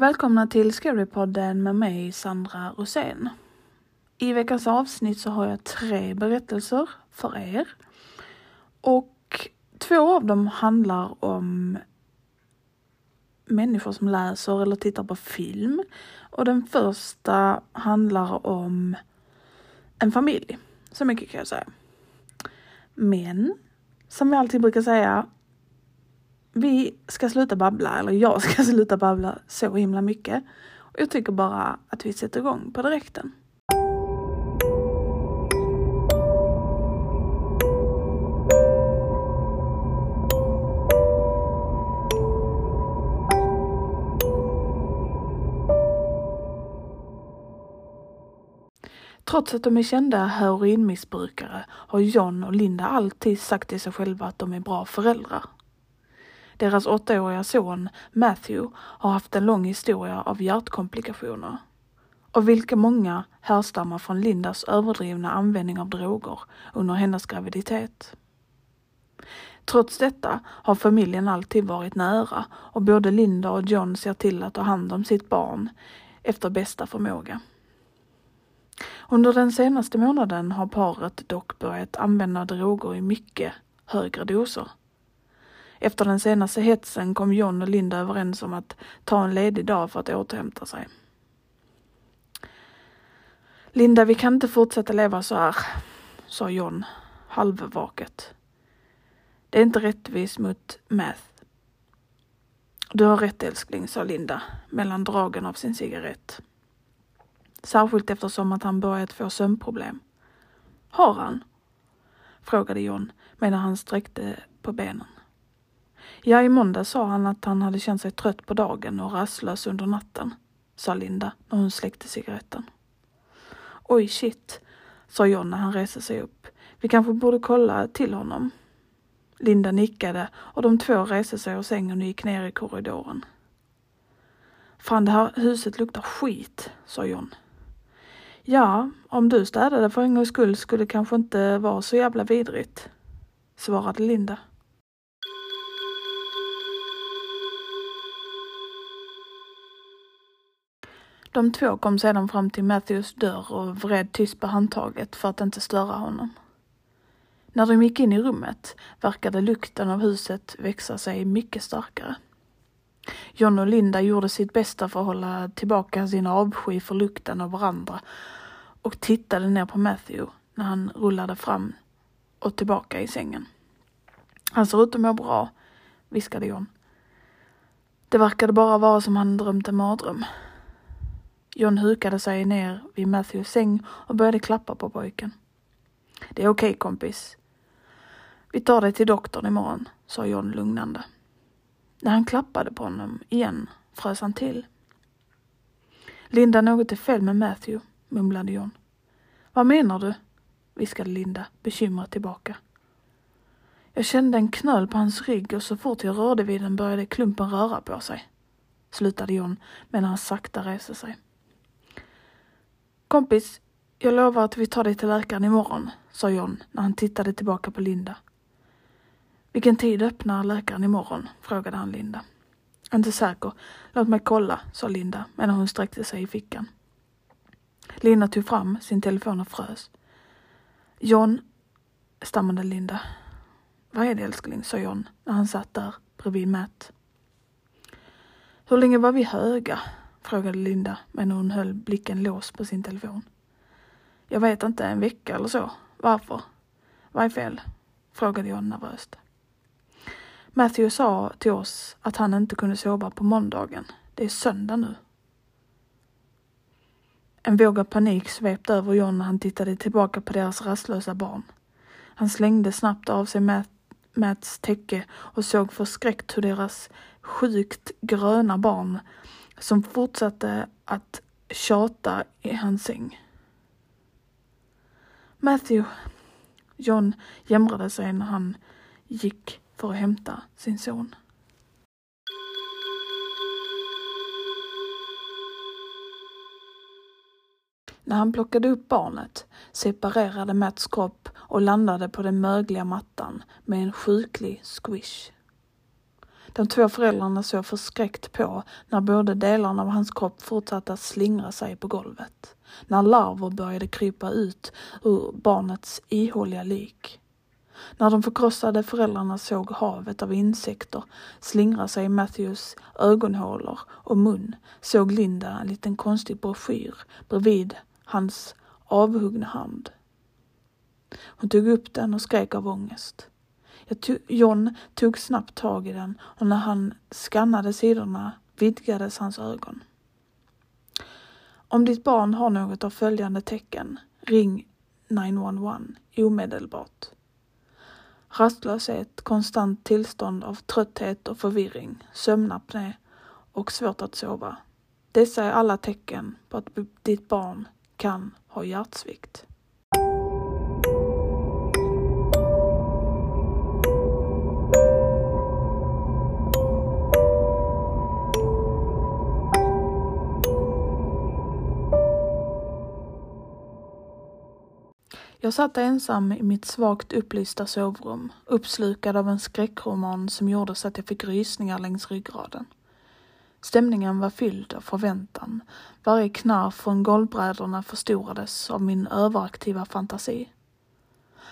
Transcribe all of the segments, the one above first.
Välkomna till Scarypodden med mig Sandra Rosén. I veckans avsnitt så har jag tre berättelser för er. Och två av dem handlar om människor som läser eller tittar på film. Och den första handlar om en familj. Så mycket kan jag säga. Men, som vi alltid brukar säga, vi ska sluta babbla, eller jag ska sluta babbla så himla mycket. Och jag tycker bara att vi sätter igång på direkten. Trots att de är kända heroinmissbrukare har John och Linda alltid sagt till sig själva att de är bra föräldrar. Deras åttaåriga son Matthew har haft en lång historia av hjärtkomplikationer. Av vilka många härstammar från Lindas överdrivna användning av droger under hennes graviditet. Trots detta har familjen alltid varit nära och både Linda och John ser till att ta hand om sitt barn efter bästa förmåga. Under den senaste månaden har paret dock börjat använda droger i mycket högre doser. Efter den senaste hetsen kom John och Linda överens om att ta en ledig dag för att återhämta sig. Linda, vi kan inte fortsätta leva så här, sa John halvvaket. Det är inte rättvist mot Math. Du har rätt älskling, sa Linda mellan dragen av sin cigarett. Särskilt eftersom att han börjat få sömnproblem. Har han? frågade John medan han sträckte på benen. Ja, i måndag sa han att han hade känt sig trött på dagen och rastlös under natten, sa Linda när hon släckte cigaretten. Oj, shit, sa John när han reste sig upp. Vi kanske borde kolla till honom. Linda nickade och de två reste sig ur sängen och gick ner i korridoren. Fan, det här huset luktar skit, sa John. Ja, om du städade för en gångs skull skulle det kanske inte vara så jävla vidrigt, svarade Linda. De två kom sedan fram till Matthews dörr och vred tyst på handtaget för att inte störa honom. När de gick in i rummet verkade lukten av huset växa sig mycket starkare. John och Linda gjorde sitt bästa för att hålla tillbaka sin avsky för lukten av varandra och tittade ner på Matthew när han rullade fram och tillbaka i sängen. Han ser ut att må bra, viskade John. Det verkade bara vara som han drömt en mardröm. John hukade sig ner vid Matthews säng och började klappa på pojken. Det är okej okay, kompis. Vi tar dig till doktorn imorgon, sa John lugnande. När han klappade på honom igen frös han till. Linda, något är fel med Matthew, mumlade John. Vad menar du? viskade Linda bekymrat tillbaka. Jag kände en knöl på hans rygg och så fort jag rörde vid den började klumpen röra på sig, slutade John medan han sakta reste sig. Kompis, jag lovar att vi tar dig till läkaren imorgon, sa John när han tittade tillbaka på Linda. Vilken tid öppnar läkaren imorgon? frågade han Linda. Inte säker. Låt mig kolla, sa Linda medan hon sträckte sig i fickan. Linda tog fram sin telefon och frös. John, stammade Linda. Vad är det älskling, sa John när han satt där bredvid Matt. Hur länge var vi höga? Frågade Linda medan hon höll blicken låst på sin telefon. Jag vet inte, en vecka eller så. Varför? Vad är fel? frågade jag nervöst. Matthew sa till oss att han inte kunde sova på måndagen. Det är söndag nu. En våg av panik svepte över John när han tittade tillbaka på deras rastlösa barn. Han slängde snabbt av sig Matt, Matts täcke och såg förskräckt hur deras sjukt gröna barn som fortsatte att tjata i hans säng. Matthew, John jämrade sig när han gick för att hämta sin son. När han plockade upp barnet separerade Matts kropp och landade på den mögliga mattan med en sjuklig squish. De två föräldrarna såg förskräckt på när både delarna av hans kropp fortsatte att slingra sig på golvet. När larver började krypa ut ur barnets ihåliga lik. När de förkrossade föräldrarna såg havet av insekter slingra sig i Matthews ögonhålor och mun såg Linda en liten konstig broschyr bredvid hans avhuggna hand. Hon tog upp den och skrek av ångest. John tog snabbt tag i den och när han skannade sidorna vidgades hans ögon. Om ditt barn har något av följande tecken, ring 911 omedelbart. Rastlöshet, konstant tillstånd av trötthet och förvirring, sömnapné och svårt att sova. Dessa är alla tecken på att ditt barn kan ha hjärtsvikt. Jag satt ensam i mitt svagt upplysta sovrum, uppslukad av en skräckroman som gjorde så att jag fick rysningar längs ryggraden. Stämningen var fylld av förväntan. Varje knarr från golvbrädorna förstorades av min överaktiva fantasi.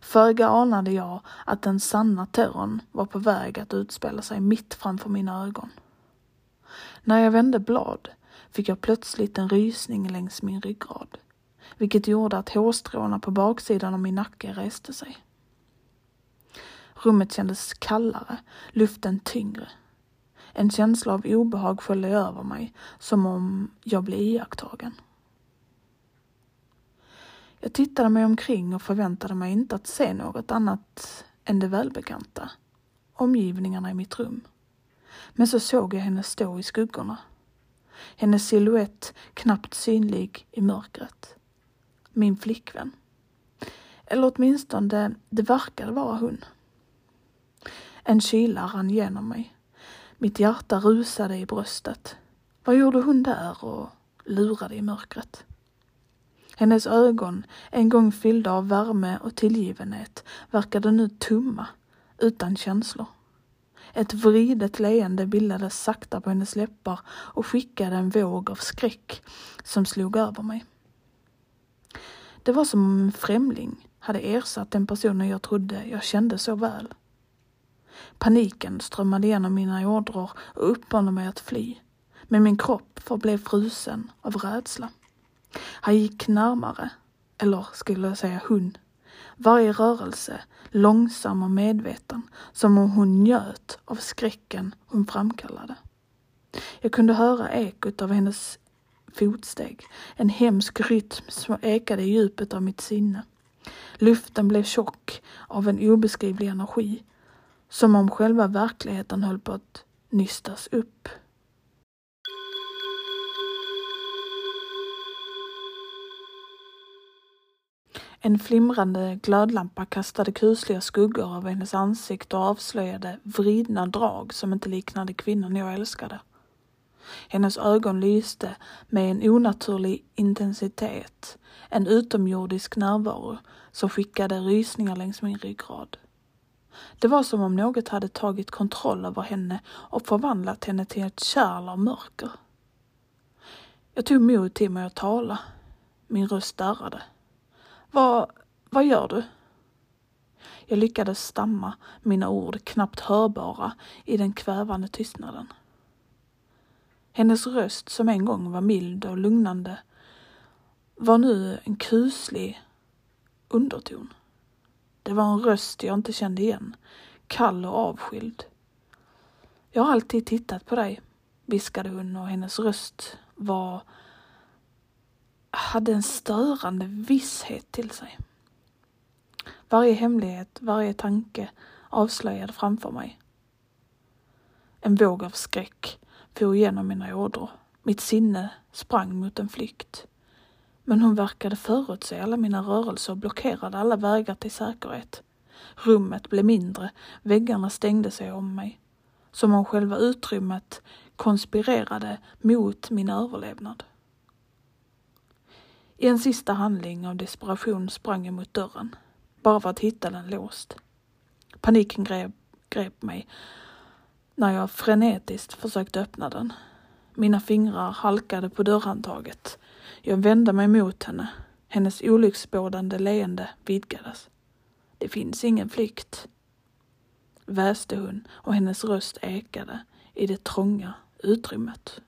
Föga anade jag att den sanna terrorn var på väg att utspela sig mitt framför mina ögon. När jag vände blad fick jag plötsligt en rysning längs min ryggrad vilket gjorde att hårstråna på baksidan av min nacke reste sig. Rummet kändes kallare, luften tyngre. En känsla av obehag sköljde över mig, som om jag blev iakttagen. Jag tittade mig omkring och förväntade mig inte att se något annat än det välbekanta, omgivningarna i mitt rum. Men så såg jag henne stå i skuggorna. Hennes silhuett knappt synlig i mörkret min flickvän. Eller åtminstone, det verkade vara hon. En kyla rann genom mig. Mitt hjärta rusade i bröstet. Vad gjorde hon där och lurade i mörkret? Hennes ögon, en gång fyllda av värme och tillgivenhet, verkade nu tumma, utan känslor. Ett vridet leende bildades sakta på hennes läppar och skickade en våg av skräck som slog över mig. Det var som om en främling hade ersatt den personen jag trodde jag kände så väl. Paniken strömmade genom mina ådror och uppmanade mig att fly. Men min kropp förblev frusen av rädsla. Han gick närmare, eller skulle jag säga hon. Varje rörelse långsam och medveten, som om hon njöt av skräcken hon framkallade. Jag kunde höra ekot av hennes fotsteg. En hemsk rytm som ekade i djupet av mitt sinne. Luften blev tjock av en obeskrivlig energi. Som om själva verkligheten höll på att nystas upp. En flimrande glödlampa kastade kusliga skuggor över hennes ansikte och avslöjade vridna drag som inte liknade kvinnan jag älskade. Hennes ögon lyste med en onaturlig intensitet, en utomjordisk närvaro som skickade rysningar längs min ryggrad. Det var som om något hade tagit kontroll över henne och förvandlat henne till ett kärl av mörker. Jag tog mod till mig att tala. Min röst darrade. Vad, vad gör du? Jag lyckades stamma mina ord knappt hörbara i den kvävande tystnaden. Hennes röst, som en gång var mild och lugnande, var nu en kuslig underton. Det var en röst jag inte kände igen, kall och avskild. Jag har alltid tittat på dig, viskade hon och hennes röst var hade en störande visshet till sig. Varje hemlighet, varje tanke avslöjade framför mig. En våg av skräck for genom mina ådror. Mitt sinne sprang mot en flykt. Men hon verkade förutse alla mina rörelser och blockerade alla vägar till säkerhet. Rummet blev mindre, väggarna stängde sig om mig. Som om själva utrymmet konspirerade mot min överlevnad. I en sista handling av desperation sprang jag mot dörren, bara för att hitta den låst. Paniken grep, grep mig när jag frenetiskt försökte öppna den. Mina fingrar halkade på dörrhandtaget. Jag vände mig mot henne. Hennes olycksbådande leende vidgades. Det finns ingen flykt, väste hon och hennes röst ekade i det trånga utrymmet.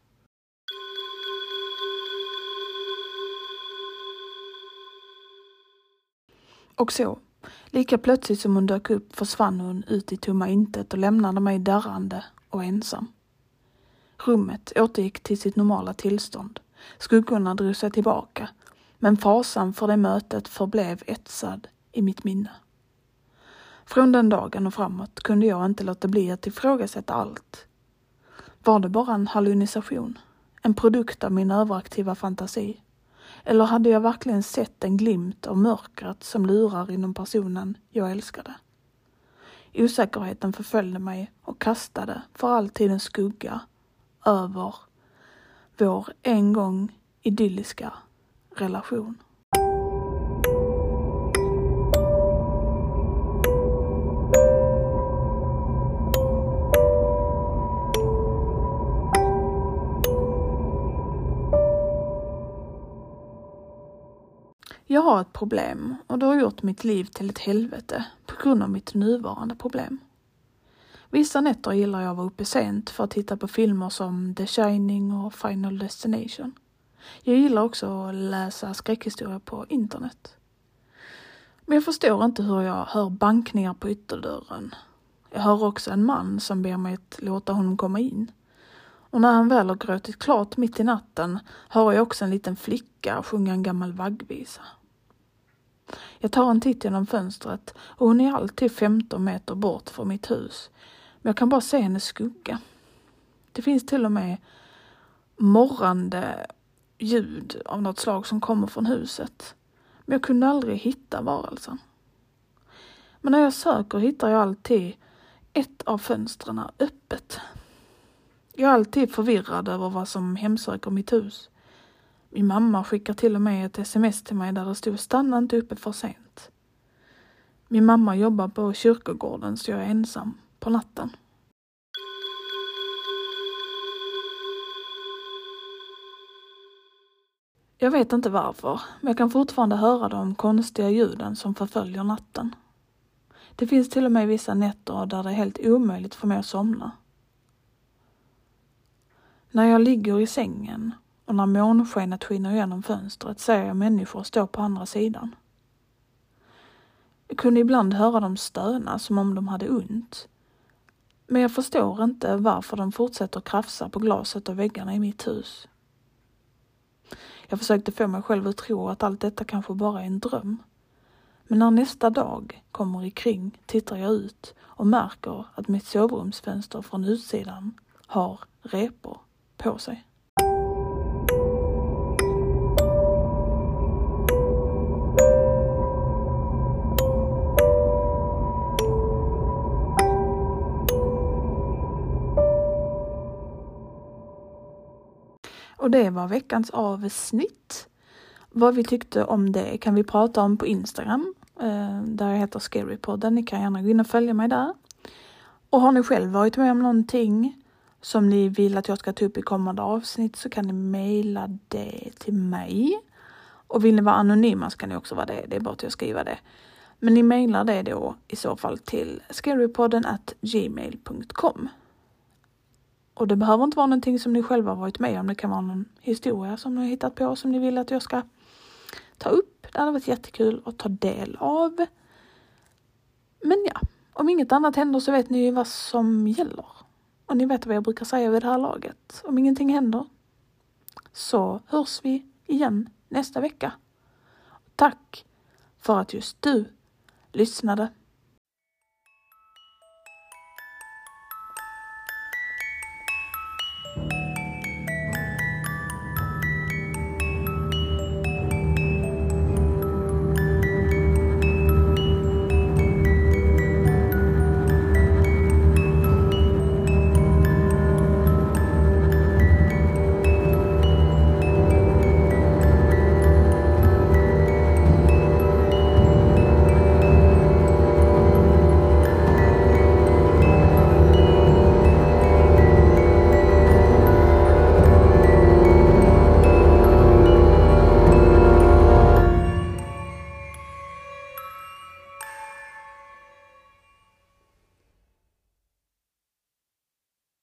Och så, lika plötsligt som hon dök upp försvann hon ut i tomma intet och lämnade mig darrande och ensam. Rummet återgick till sitt normala tillstånd. Skuggorna drog sig tillbaka, men fasan för det mötet förblev etsad i mitt minne. Från den dagen och framåt kunde jag inte låta bli att ifrågasätta allt. Var det bara en hallucination? En produkt av min överaktiva fantasi? Eller hade jag verkligen sett en glimt av mörkret som lurar inom personen jag älskade? Osäkerheten förföljde mig och kastade för alltid en skugga över vår en gång idylliska relation. Jag har ett problem och det har gjort mitt liv till ett helvete på grund av mitt nuvarande problem. Vissa nätter gillar jag att vara uppe sent för att titta på filmer som The Shining och Final Destination. Jag gillar också att läsa skräckhistorier på internet. Men jag förstår inte hur jag hör bankningar på ytterdörren. Jag hör också en man som ber mig att låta honom komma in. Och när han väl har gråtit klart mitt i natten hör jag också en liten flicka sjunga en gammal vaggvisa. Jag tar en titt genom fönstret och hon är alltid 15 meter bort från mitt hus. Men jag kan bara se hennes skugga. Det finns till och med morrande ljud av något slag som kommer från huset. Men jag kunde aldrig hitta varelsen. Men när jag söker hittar jag alltid ett av fönstren öppet. Jag är alltid förvirrad över vad som hemsöker mitt hus. Min mamma skickar till och med ett sms till mig där det stod stanna inte uppe för sent. Min mamma jobbar på kyrkogården så jag är ensam på natten. Jag vet inte varför, men jag kan fortfarande höra de konstiga ljuden som förföljer natten. Det finns till och med vissa nätter där det är helt omöjligt för mig att somna. När jag ligger i sängen och när månskenet skiner genom fönstret ser jag människor stå på andra sidan. Jag kunde ibland höra dem stöna som om de hade ont. Men jag förstår inte varför de fortsätter krafsa på glaset och väggarna i mitt hus. Jag försökte få mig själv att tro att allt detta kanske bara är en dröm. Men när nästa dag kommer ikring tittar jag ut och märker att mitt sovrumsfönster från utsidan har repor på sig. Det var veckans avsnitt. Vad vi tyckte om det kan vi prata om på Instagram, eh, där jag heter Scarypodden. Ni kan gärna gå in och följa mig där. Och har ni själv varit med om någonting som ni vill att jag ska ta upp i kommande avsnitt så kan ni mejla det till mig. Och vill ni vara anonyma så kan ni också vara det. Det är bara till att skriva det. Men ni mejlar det då i så fall till scarypodden gmail.com. Och det behöver inte vara någonting som ni själva varit med om. Det kan vara någon historia som ni har hittat på som ni vill att jag ska ta upp. Det hade varit jättekul att ta del av. Men ja, om inget annat händer så vet ni ju vad som gäller. Och ni vet vad jag brukar säga vid det här laget. Om ingenting händer så hörs vi igen nästa vecka. Tack för att just du lyssnade.